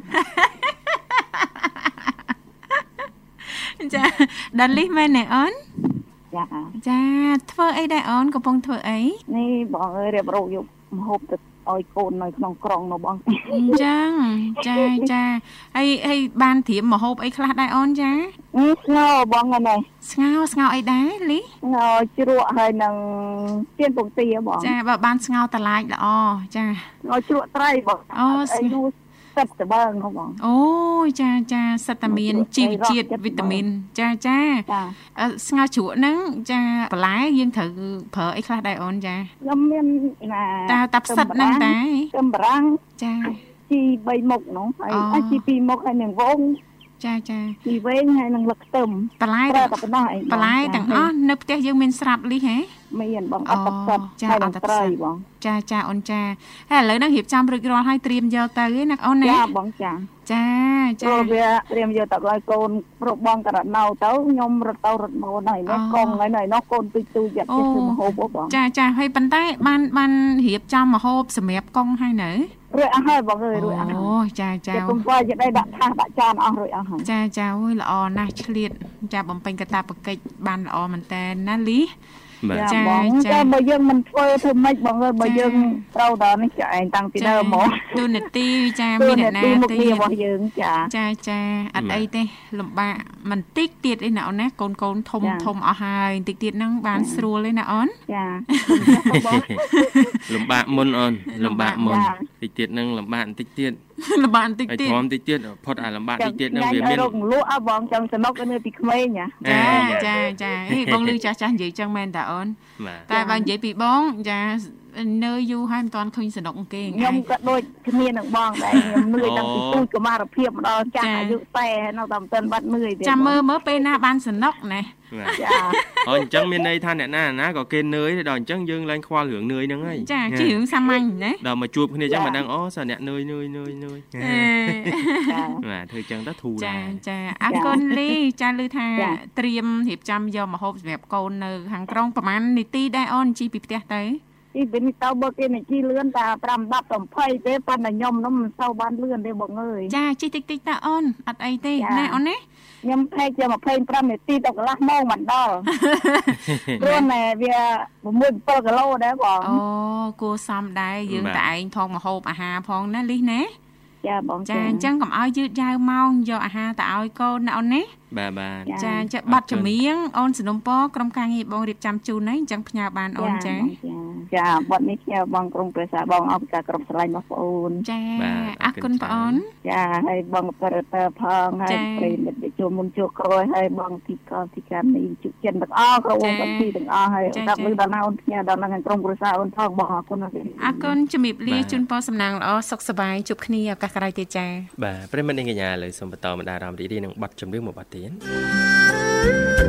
ចាដល់លីមែនទេអូន ចាចាធ្វើអីដែរអូនកំពុងធ្វើអីនេះបងអើយរៀបរកយកម្ហូបទៅឲ្យកូននៅក្នុងក្រុងនៅបងអញ្ចឹងចាចាហើយហើយបានត្រៀមម្ហូបអីខ្លះដែរអូនចាស្ងោបងហ្នឹងស្ងោស្ងោអីដែរលីស្ងោជ្រក់ហើយនឹងទៀនពងទាបងចាបើបានស្ងោតឡាចល្អចាស្ងោជ្រក់ត្រីបងអូស្ងោទ សិតត្បើងបងអូចាចាសិតតាមានជីវជាតិវីតាមីនចាចាស្ងោរជ្រក់ហ្នឹងចាបន្លែយើងត្រូវប្រើអីខ្លះដែរអូនចាខ្ញុំមានណាតាតាផ្សិតហ្នឹងតែកំបារាំងចាជី3មុខនោះហើយជី2មុខហើយនឹងវង ចាចាជីវែងហើយនឹងលឹកខ្ទឹមបន្លែតែប៉ុណ្ណោះអីបន្លែទាំងអស់នៅផ្ទះយើងមានស្រាប់លីហ៎មានបងអត់ទឹកសុទ្ធចាអត់ទឹកសុទ្ធបងចាចាអូនចាហើយឥឡូវហ្នឹងរៀបចំរួចរាល់ហើយត្រៀមយកទៅណាអូនណាចាបងចាចាចាព្រោះវាត្រៀមយកទៅឲ្យកូនប្រុសបងករណៅទៅខ្ញុំរត់ទៅរត់មកហើយនេះកងហើយនោះកូនទុយទុយយកទៅធ្វើមហូបបងចាចាហើយប៉ុន្តែបានបានរៀបចំមហូបសម្រាប់កងហើយនៅ រួចអស់ហើយបងអើយរួចអស់អូចាចាគុំបើយកដៃដាក់ថាសដាក់ចានអស់រួចអស់ហើយចាចាអូយល្អណាស់ឆ្លៀតចាបំពេញកតាបកិច្ចបានល្អមែនតើណាលី ចាបងតែបើយើងមិនធ្វើធ្វើម៉េចបងអើយបើយើងត្រូវដល់នេះចាឯងតាំងពីដើមមកទូនាទីចាមានអ្នកណាទេរបស់យើងចាចាចាអត់អីទេលំបាកមិនតិចទៀតឯណាអូនណាកូនកូនធំធំអស់ហើយតិចទៀតហ្នឹងបានស្រួលឯណាអូនចាលំបាកមុនអូនលំបាកមុនតិចទៀតហ្នឹងលំបាកបន្តិចទៀត លំបាកបន្តិចទៀតហើយធំតិចទៀតផុតអាលំបាកតិចទៀតហ្នឹងវាមានរកលក់អបងចង់សនុកនៅពីក្មេងចាចាចាហេបងលឺចាស់ចាស់និយាយចឹងមែនតាអូនតែបើនិយាយពីបងចា នៅយូរហើយមិនទាន់ឃើញសនុកគេខ្ញុំក៏ដូចគ្នានឹងបងដែរខ្ញុំនឿយតាំងពីទូចកុមារភាពមកដល់ចាស់អាយុ40នៅតែមិនទាន់បាត់នឿយទេចាំមើលមើលពេលណាបានសនុកណាចាអូអញ្ចឹងមានន័យថាអ្នកណាណាក៏គេនឿយដល់អញ្ចឹងយើងឡើងខ្វល់រឿងនឿយហ្នឹងហើយចាជារឿងសាមញ្ញណាដល់មកជួបគ្នាអញ្ចឹងមិនដឹងអូសាអ្នកនឿយនឿយនឿយនឿយបាទធ្វើអញ្ចឹងទៅធូរចាចាអរគុណលីចាឮថាត្រៀមរៀបចំយកម្ហូបសម្រាប់កូននៅខាងក្រុងប្រហែលនាទីដែរអូនជីពីផ្ទះទៅ ទីវិញទៅបើគេនិយាយលឿនតែ5 10 20ទេប៉ុន្តែខ្ញុំនោះមិនសូវបានលឿនទេបងអើយចាជីតិចតិចតាអូនអត់អីទេណាអូនណាខ្ញុំផែកជា25នាទីទៅកន្លះម៉ោងមិនដល់ព្រោះតែវា6 7គីឡូដែរបងអូគួរសមដែរយើងតែឯងថងមហូបអាហារផងណាលីសណាចាបងចាអញ្ចឹងកុំឲ្យយឺតយ៉ាវម៉ោងយកអាហារទៅឲ្យកូនណាអូនណា បាទបាទចាចាបាត់ចម្រៀងអូនសនំពក្រុមការងារបងរៀបចំជូនហើយអញ្ចឹងផ្ញើបានអូនចាចាបាត់នេះផ្ញើបងក្រុមប្រសាបងអបការក្រុមស្រឡាញ់របស់បងអូនចាអរគុណបងអូនចាហើយបងប្រិតើផងហើយប្រិមិត្តជួមុនជួក្រោយហើយបងទីកលទីកានីជុចិនទាំងអស់ក្រុមបងទីទាំងអស់ហើយដល់លើដល់ណាអូនផ្ញើដល់នឹងក្រុមប្រសាអូនផងបងអរគុណអរគុណជំរាបលាជូនពរសំណាងល្អសុខសប្បាយជួបគ្នាឱកាសក្រោយទៀតចាបាទប្រិមិត្តនាងកញ្ញាលើសូមបន្តមកដារអារម្មណ៍រីករាយនឹងបទចម្រៀងមួយបទទៀតទៀ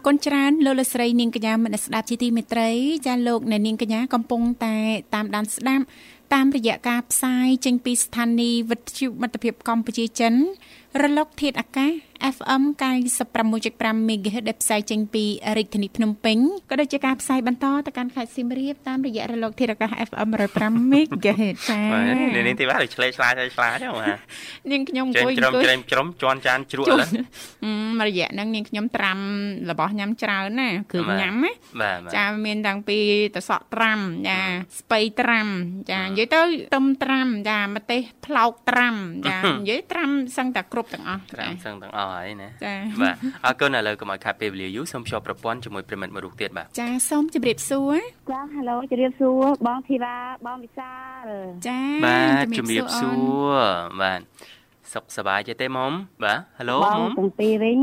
នគុណច្រើនលោកលស្រីនាងកញ្ញាមនស្ដាប់ជាទីមេត្រីចាលោកអ្នកនាងកញ្ញាកំពុងតែតាមដានស្ដាប់តាមរយៈការផ្សាយចេញពីស្ថានីយ៍វិទ្យុមិត្តភាពកម្ពុជាចិនរលកធាតុអាកាស FM 96.5 MHz ដែលផ្សាយចេញពីរាជធានីភ្នំពេញក៏ដូចជាការផ្សាយបន្តទៅកាន់ខេត្តសៀមរាបតាមរយៈរលកធាតុអាកាស FM 105 MHz ចា៎នេះនេះទីបាទឆ្លេឆ្លាតឆ្លាតហ្នឹងបាទនាងខ្ញុំអង្គុយជ្រំជ្រែមជ្រុំជន់ចានជ្រក់ឡើងមករយៈហ្នឹងនាងខ្ញុំត្រាំរបស់ញ៉ាំច្រើនណាគ្រឿងញ៉ាំណាចាមានតាំងពីតសក់ត្រាំចាស្ពៃត្រាំចានិយាយទៅទឹមត្រាំចាម្ទេសផ្លោកត្រាំចានិយាយត្រាំសឹងតែគ្រប់ទាំងអស់ត្រាំសឹងទាំងអស់ហើយណាចាបាទអរគុណឥឡូវកុំឲ្យខាត់ពេលវេលាយូរសូមភ្ជាប់ប្រព័ន្ធជាមួយប្រិមិត្តមួយរូបទៀតបាទចាសូមជម្រាបសួរចាហៅឡូជម្រាបសួរបងធីវ៉ាបងវិសាលចាបាទជម្រាបសួរបាទសុខសប្បាយទេទេមុំបាទហៅឡូមុំបងទាំងពីរវិញ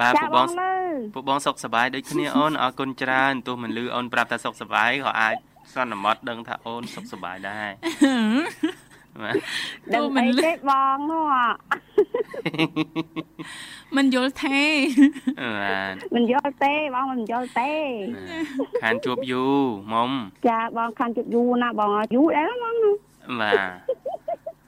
បាទពួកបងពួកបងសុខសប្បាយដូចគ្នាអូនអរគុណច្រើនទោះមិនលឺអូនប្រាប់ថាសុខសប្បាយក៏អាចសន្មត់ដឹងថាអូនសុខសប្បាយដែរ ដឹងមិនទេបងនោះមិនយល់ទេបាទមិនយល់ទេបងមិនយល់ទេខានជួបយូរមុំចាបងខានជួបយូរណាបងយូរដែរបងបាទ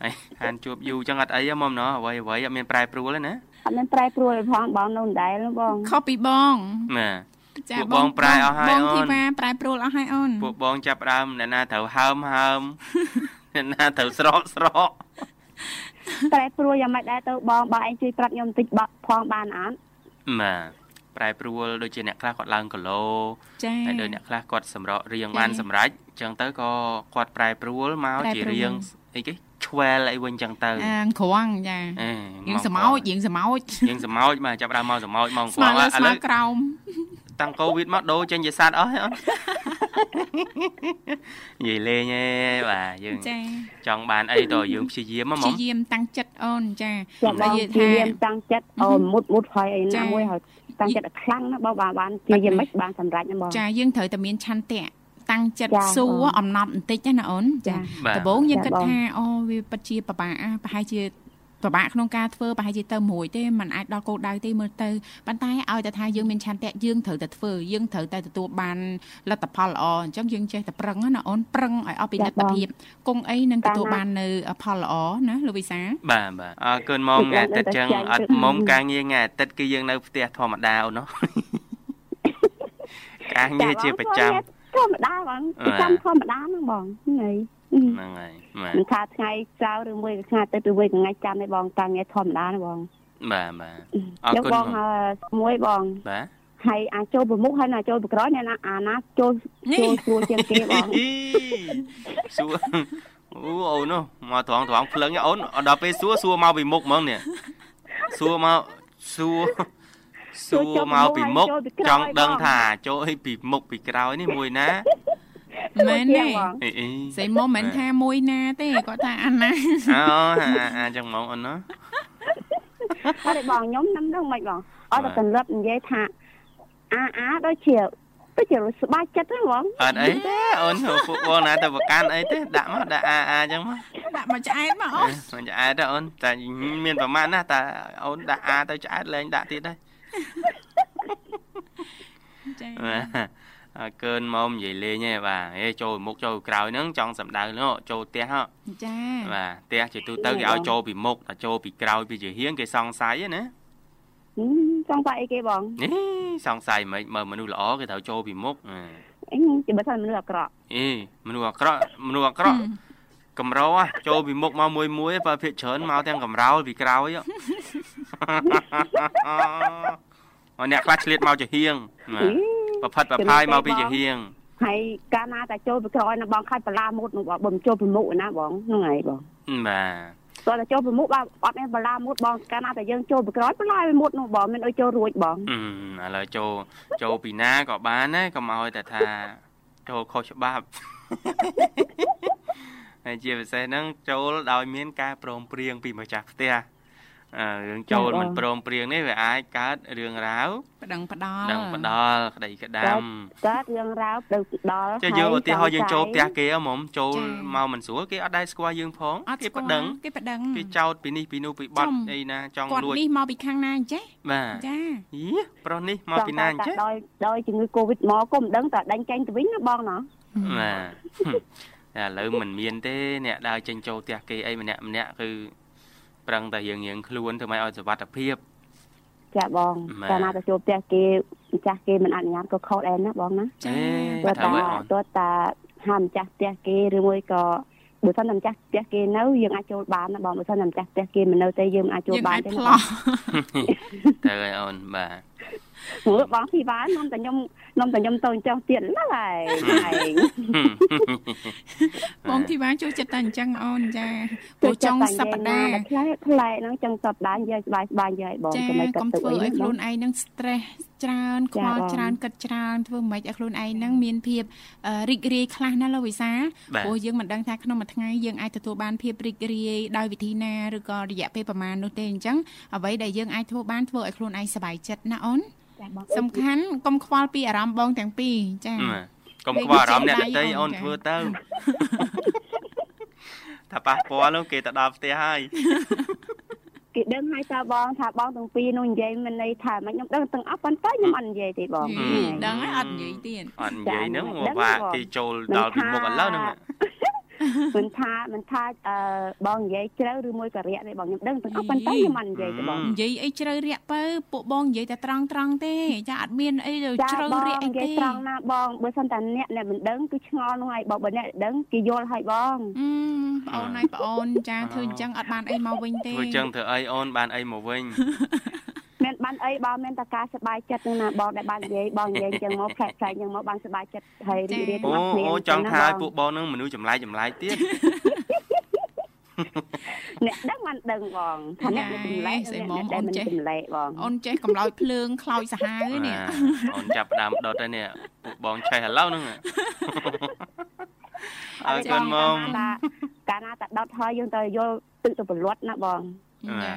ហើយខានជួបយូរចឹងអត់អីមុំណោះអ្វីអ្វីអត់មានប្រែប្រួលទេណាអត់មានប្រែប្រួលទេផងបងនៅដែរបងខុសពីបងបាទចាបងប្រែអស់ហើយអូនបងធីវ៉ាប្រែប្រួលអស់ហើយអូនពួកបងចាប់ដើមអ្នកណាត្រូវហើមហើម ណាត្រូវស្រកស្រកប្រែប្រួលយ៉ាងម៉េចដែរទៅបងបើឯងជួយប្រាប់ខ្ញុំបន្តិចផងបានអត់បាទប្រែប្រួលដូចជាអ្នកខ្លះគាត់ឡើងគីឡូចា៎ហើយដូចអ្នកខ្លះគាត់សម្រក់រៀងបានសម្រេចអញ្ចឹងទៅក៏គាត់ប្រែប្រួលមកជារៀងអីគេឆ្វែលអីវិញចឹងទៅអាក្រងចាយើងសមោចយើងសមោចយើងសមោចមកចាប់ដើមមកសមោចមកក្រងឥឡូវក្រោមតាំងកូវីដមកដូរចេញជាសัตว์អស់ហើយអូន និយាយលេងឯងបាទយើងចង់បានអីតើយើងព្យាយាមហ្មងព្យាយាមតាំងចិត្តអូនចាបើយើងព្យាយាមតាំងចិត្តអូមុតមុតហើយអីណាមួយហើយតាំងចិត្តឲ្យខ្លាំងណាបើបានព្យាយាមមិនបានសម្រេចណាបងចាយើងត្រូវតែមានឆន្ទៈតាំងចិត្តសួរអំណត់បន្តិចណាអូនចាដំបូងយើងគិតថាអូវាពិតជាប្របាប្រហែលជា ពិបាកក្នុងការធ្វើប្រហែលជាទៅមួយទេมันអាចដល់គោលដៅទេមើលទៅប៉ុន្តែឲ្យតែថាយើងមានឆន្ទៈយើងត្រូវតែធ្វើយើងត្រូវតែទទួលបានលទ្ធផលល្អអញ្ចឹងយើងចេះតែប្រឹងណាអូនប្រឹងឲ្យអស់ពីលទ្ធភាពគង់អីនឹងទទួលបាននៅផលល្អណាលោកវិសាបាទបាទអរគុណម៉មថ្ងៃអាទិត្យចឹងអត់ម៉មការងារថ្ងៃអាទិត្យគឺយើងនៅផ្ទះធម្មតាអូនណោះការងារជាប្រចាំធម្មតាបងប្រចាំធម្មតាហ្នឹងបងហ្នឹងហ្នឹងហើយ មិនថាថ្ងៃសៅរ៍ឬមួយថ្ងៃទៅឬមួយថ្ងៃច័ន្ទទេបងតាំងថ្ងៃធម្មតាណាបងបាទបាទអរគុណបងមួយបងបាទហើយអាចចូលប្រមុខហើយណាចូលប្រក្រោយអ្នកណាអាណាចូលចូលស្រួលជាងគេបងសួរអូអូនមកត្រង់ត្រង់ភ្លឹងអូនដល់ពេលសួរសួរមកពីមុខហ្មងនេះសួរមកសួរសួរមកពីមុខចង់ដឹងថាចូលអីពីមុខពីក្រោយនេះមួយណា មែនទេស្អីមកមិនថាមួយណាទេគាត់ថាអាណាអូអាចឹងហ្មងអូនណាអត់ទេបងខ្ញុំនឹងនឹងមិនបងអត់តែកន្លឹបនិយាយថាអាអាដូចជាដូចជាស្បាច់ចិត្តហ្នឹងបងអត់អីទេអូនពួកបងណាទៅប្រកាន់អីទេដាក់មកដាក់អាអាចឹងមកដាក់មកឆ្អែតមកអូនមកឆ្អែតទៅអូនតែមានប្រមាណណាតែអូនដាក់អាទៅឆ្អែតលែងដាក់ទៀតដែរចា កើនមកនិយាយលេងឯងបាទហេចូលមុខចូលក្រោយហ្នឹងចង់សម្ដៅនោះចូលផ្ទះចាបាទផ្ទះជាទូទៅគេឲ្យចូលពីមុខតែចូលពីក្រោយពីជាហៀងគេសង្ស័យណាសង្ស័យអីគេបងនេះសង្ស័យមិនមើលមនុស្សល្អគេត្រូវចូលពីមុខអីជាបើថាមនុស្សអាក្រក់អេមនុស្សអាក្រក់មនុស្សអាក្រក់កំរោចូលពីមុខមកមួយមួយបើភាកច្រើនមកទាំងកំរោលពីក្រោយអូអ្នកខ្លះឆ្លៀតមកជាហៀងប្រផិតប្រផាយមកពីជាហៀងហើយកាលណាតែចូលពីក្រោយណាបងខាច់បលាមុតនោះបងបំចូលពីមុខណាបងហ្នឹងហើយបងបាទតើតែចូលពីមុខបាទអត់មានបលាមុតបងកាលណាតែយើងចូលពីក្រោយបលាពីមុតនោះបងមានអុយចូលរួចបងឥឡូវចូលចូលពីណាក៏បានដែរកុំឲ្យតែថាចូលខុសច្បាប់ហើយជាពិសេសហ្នឹងចូលដោយមានការព្រមព្រៀងពីម្ចាស់ផ្ទះ រឿងចូលមិនព្រមព្រៀងនេះវាអាចកើតរឿងរ៉ាវប្តឹងផ្ដាល់ប្តឹងផ្ដាល់ក្តីក្តាំកើតរឿងរ៉ាវប្តឹងផ្ដាល់ចាយើងឧទាហរណ៍យើងចូលផ្ទះគេហ្មងចូលមកមិនស្រួលគេអត់ដែរស្គាល់យើងផងគេប្តឹងគេប្តឹងគេចោតពីនេះពីនោះពីបាត់អីណាចង់លួចគាត់នេះមកពីខាងណាអញ្ចេះបាទចាយីប្រុសនេះមកពីណាអញ្ចេះដោយដោយជំងឺ Covid មកក៏មិនដឹងតែដេញចេញទៅវិញណាបងណាបាទឥឡូវមិនមានទេអ្នកដើរចេញចូលផ្ទះគេអីម្នាក់ម្នាក់គឺ ប្រឹងតែរៀងរៀងខ្លួនធ្វើម៉េចឲ្យសុវត្ថិភាពចាបងកាលណាទៅចូលផ្ទះគេម្ចាស់គេមិនអនុញ្ញាតក៏ខុសដែរណាបងណាចាគាត់ថាគាត់ថាហាមម្ចាស់ផ្ទះគេឬមួយក៏បើសិនតែម្ចាស់ផ្ទះគេនៅយើងអាចចូលបានណាបងបើសិនតែម្ចាស់ផ្ទះគេមិននៅទេយើងអាចចូលបានទេណាទៅហើយអូនបាទ ព្រោះបងធីវ៉ានាំតែខ្ញុំនាំតែខ្ញុំទៅចង់ទៀតណាឡើយបងធីវ៉ាជួយចិត្តតែអញ្ចឹងអូនចាព្រោះចង់សប្តាហ៍ផ្លែផ្លែហ្នឹងចង់សប្តាហ៍យើងស្បាយស្បាយយាយបងកុំឲ្យកុំធ្វើឲ្យខ្លួនឯងនឹង stress ច្រើនខ្វល់ច្រើនគិតច្រើនធ្វើមិនឲ្យខ្លួនឯងនឹងមានភាពរីករាយខ្លះណាលោកវិសាព្រោះយើងមិនដឹងថាក្នុងមួយថ្ងៃយើងអាចទទួលបានភាពរីករាយដោយវិធីណាឬក៏រយៈពេលប្រមាណនោះទេអញ្ចឹងអ្វីដែលយើងអាចធ្វើបានធ្វើឲ្យខ្លួនឯងសប្បាយចិត្តណាអូន សំខាន់កុំខ្វល់ពីអារម្មណ៍បងទាំងពីរចាកុំខ្វល់អារម្មណ៍អ្នកដទៃអូនធ្វើទៅថាប៉ះពាល់នោះគេទៅដល់ផ្ទះហើយគេដឹងហើយតើបងថាបងទាំងពីរនោះនិយាយមិនន័យថាមិនខ្ញុំដឹងទាំងអស់ប៉ុន្តែខ្ញុំអត់និយាយទេបងដឹងហើយអត់និយាយទៀតអត់និយាយហ្នឹងមកថាគេចូលដល់ពីមុខឥឡូវហ្នឹង មិនថាមិនថាអឺបងនិយាយជ្រៅឬមួយក៏រាក់ទេបងខ្ញុំដឹងទាំងអស់ប៉ុន្តែខ្ញុំមិននិយាយទេបងនិយាយអីជ្រៅរាក់ទៅពួកបងនិយាយតែត្រង់ត្រង់ទេចាអត់មានអីទៅជ្រៅរាក់អីទេនិយាយត្រង់ណាបងបើសិនតែអ្នកអ្នកមិនដឹងគឺឆ្ងល់នោះហើយបងបើអ្នកដឹងគេយល់ហើយបងអឺបងអូនហើយបងអូនចាធ្វើអញ្ចឹងអត់បានអីមកវិញទេធ្វើអញ្ចឹងធ្វើអីអូនបានអីមកវិញ មានបានអីបងមានតែការសប្បាយចិត្តនឹងណាបងដែលបាននិយាយបងនិយាយអញ្ចឹងមកផ្លែផ្លែអញ្ចឹងមកបានសប្បាយចិត្តហើយរីករាយទាំងអស់គ្នាអូចង់ថាឲ្យពួកបងនឹងមនុស្សចម្លែកចម្លែកទៀតអ្នកដឹងមិនដឹងបងថាអ្នកមានចម្លែកស្អីមកអូនចេះចម្លែកបងអូនចេះកំឡោចភ្លើងខ្លោចសាហាវនេះអូនចាប់ដើមដុតហើយនេះពួកបងឆេះឥឡូវហ្នឹងអើកូនមកកាលណាតែដុតហើយយើងទៅយល់ទឹកទៅប្រលត់ណាបង ចា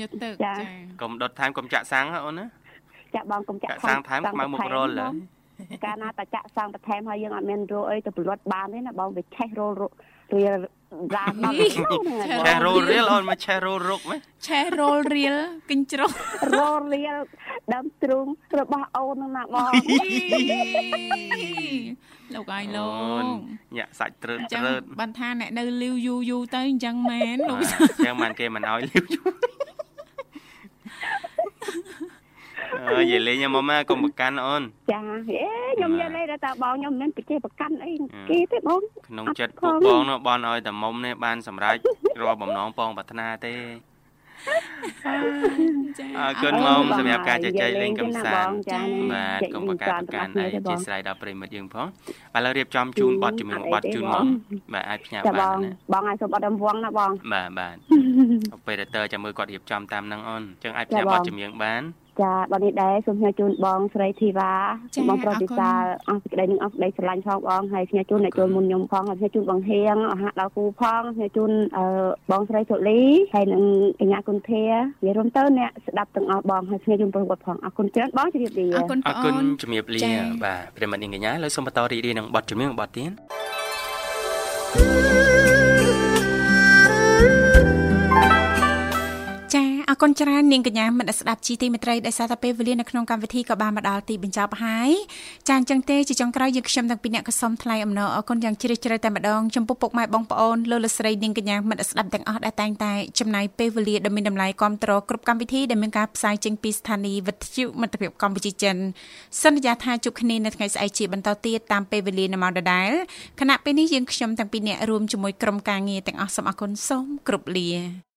យកទឹកចាកុំដុតថែមកុំចាក់សាំងអូនណាចាក់បងកុំចាក់សាំងថែមខ្មៅមុខរលកាលណាតែចាក់សាំងបន្ថែមហើយយើងអត់មានរោអីទៅប្រលត់បានទេណាបងវាឆេះរលរៀល រានដល់ឆេះរលរៀលអូនមកឆេះរលរុកហ្មងឆេះរលរៀលគិញជ្រុះរលរៀលដើមទ្រូងរបស់អូនហ្នឹងណាបងលោកអាយលោកញាក់សាច់ត្រើតត្រើតបានថាអ្នកនៅលីវយូយូទៅអញ្ចឹងមែនលោកអញ្ចឹងមិនគេមិនឲ្យលីវយូ អើយលេងមកមកកុំប្រកាន់អូនចាអេខ្ញុំនិយាយលេងតែបងខ្ញុំមិនបច្ចេប្រកាន់អីគេទេបងក្នុងចិត្តពួកបងនោះបនឲ្យតែមុំនេះបានសម្រេចរាល់បំណងបងប្រាថ្នាទេអរគុណមកសម្រាប់ការជជែកលេងកំសាន្តបាទកុំប្រកាសប្រកាន់អីជាស្រ័យដល់ប្រិមិត្តយើងផងបាទឥឡូវរៀបចំជូនប័ណ្ណជំនឿប័ណ្ណជូនមកបាទអាចផ្ញើបានណាបងអាចសូមប័ណ្ណរង្វាន់ណាបងបាទបាទអូប៉េរ៉ាទ័រចាំមើលគាត់រៀបចំតាមហ្នឹងអូនអញ្ចឹងអាចផ្ញើប័ណ្ណជំនឿបាន ចាបងនេះដែរសូមផ្ញើជូនបងស្រីធីវ៉ាបងប្រុសពិសាអស់សេចក្តីនឹងអស់សេចក្តីស្រឡាញ់ផងបងហើយផ្ញើជូនអ្នកជូនមុនខ្ញុំផងហើយផ្ញើជូនបងហៀងអស់ហាក់ដល់គូផងផ្ញើជូនបងស្រីសុលីហើយនឹងកញ្ញាគុនធានិយាយរួមទៅអ្នកស្ដាប់ទាំងអស់បងហើយផ្ញើជូនប្រវត្តិផងអរគុណច្រើនបងជម្រាបលាអរគុណបងអរគុណជម្រាបលាបាទប្រិមត្តនាងកញ្ញាលើសូមបន្តរីករាយនឹងបទចម្រៀងបទទៀត គុណច្រើននាងកញ្ញាមិត្តស្ដាប់ជីទីមេត្រីដែលសារតែពេលវេលានៅក្នុងកម្មវិធីក៏បានមកដល់ទីបញ្ចប់ហើយចាអញ្ចឹងទេជាចុងក្រោយយើងខ្ញុំទាំងពីរអ្នកក៏សូមថ្លែងអំណរអរគុណយ៉ាងជ្រាលជ្រៅតែម្ដងចំពោះពុកម៉ែបងប្អូនលោកលោកស្រីនាងកញ្ញាមិត្តស្ដាប់ទាំងអស់ដែលតែងតែចំណាយពេលវេលាដ៏មានតម្លៃគ្រប់តរគ្រប់កម្មវិធីដែលមានការផ្សាយចេញពីស្ថានីយ៍វិទ្យុមិត្តភាពកម្ពុជាចិនសន្យាថាជួបគ្នានៅថ្ងៃស្អែកជាបន្តទៀតតាមពេលវេលានៅម៉ោងដដែលខណៈពេលនេះយើងខ្ញុំទាំងពីរអ្នករួមជាមួយក្រុមការងារទាំងអស់សូមអរគុណសូមគ្រប់លា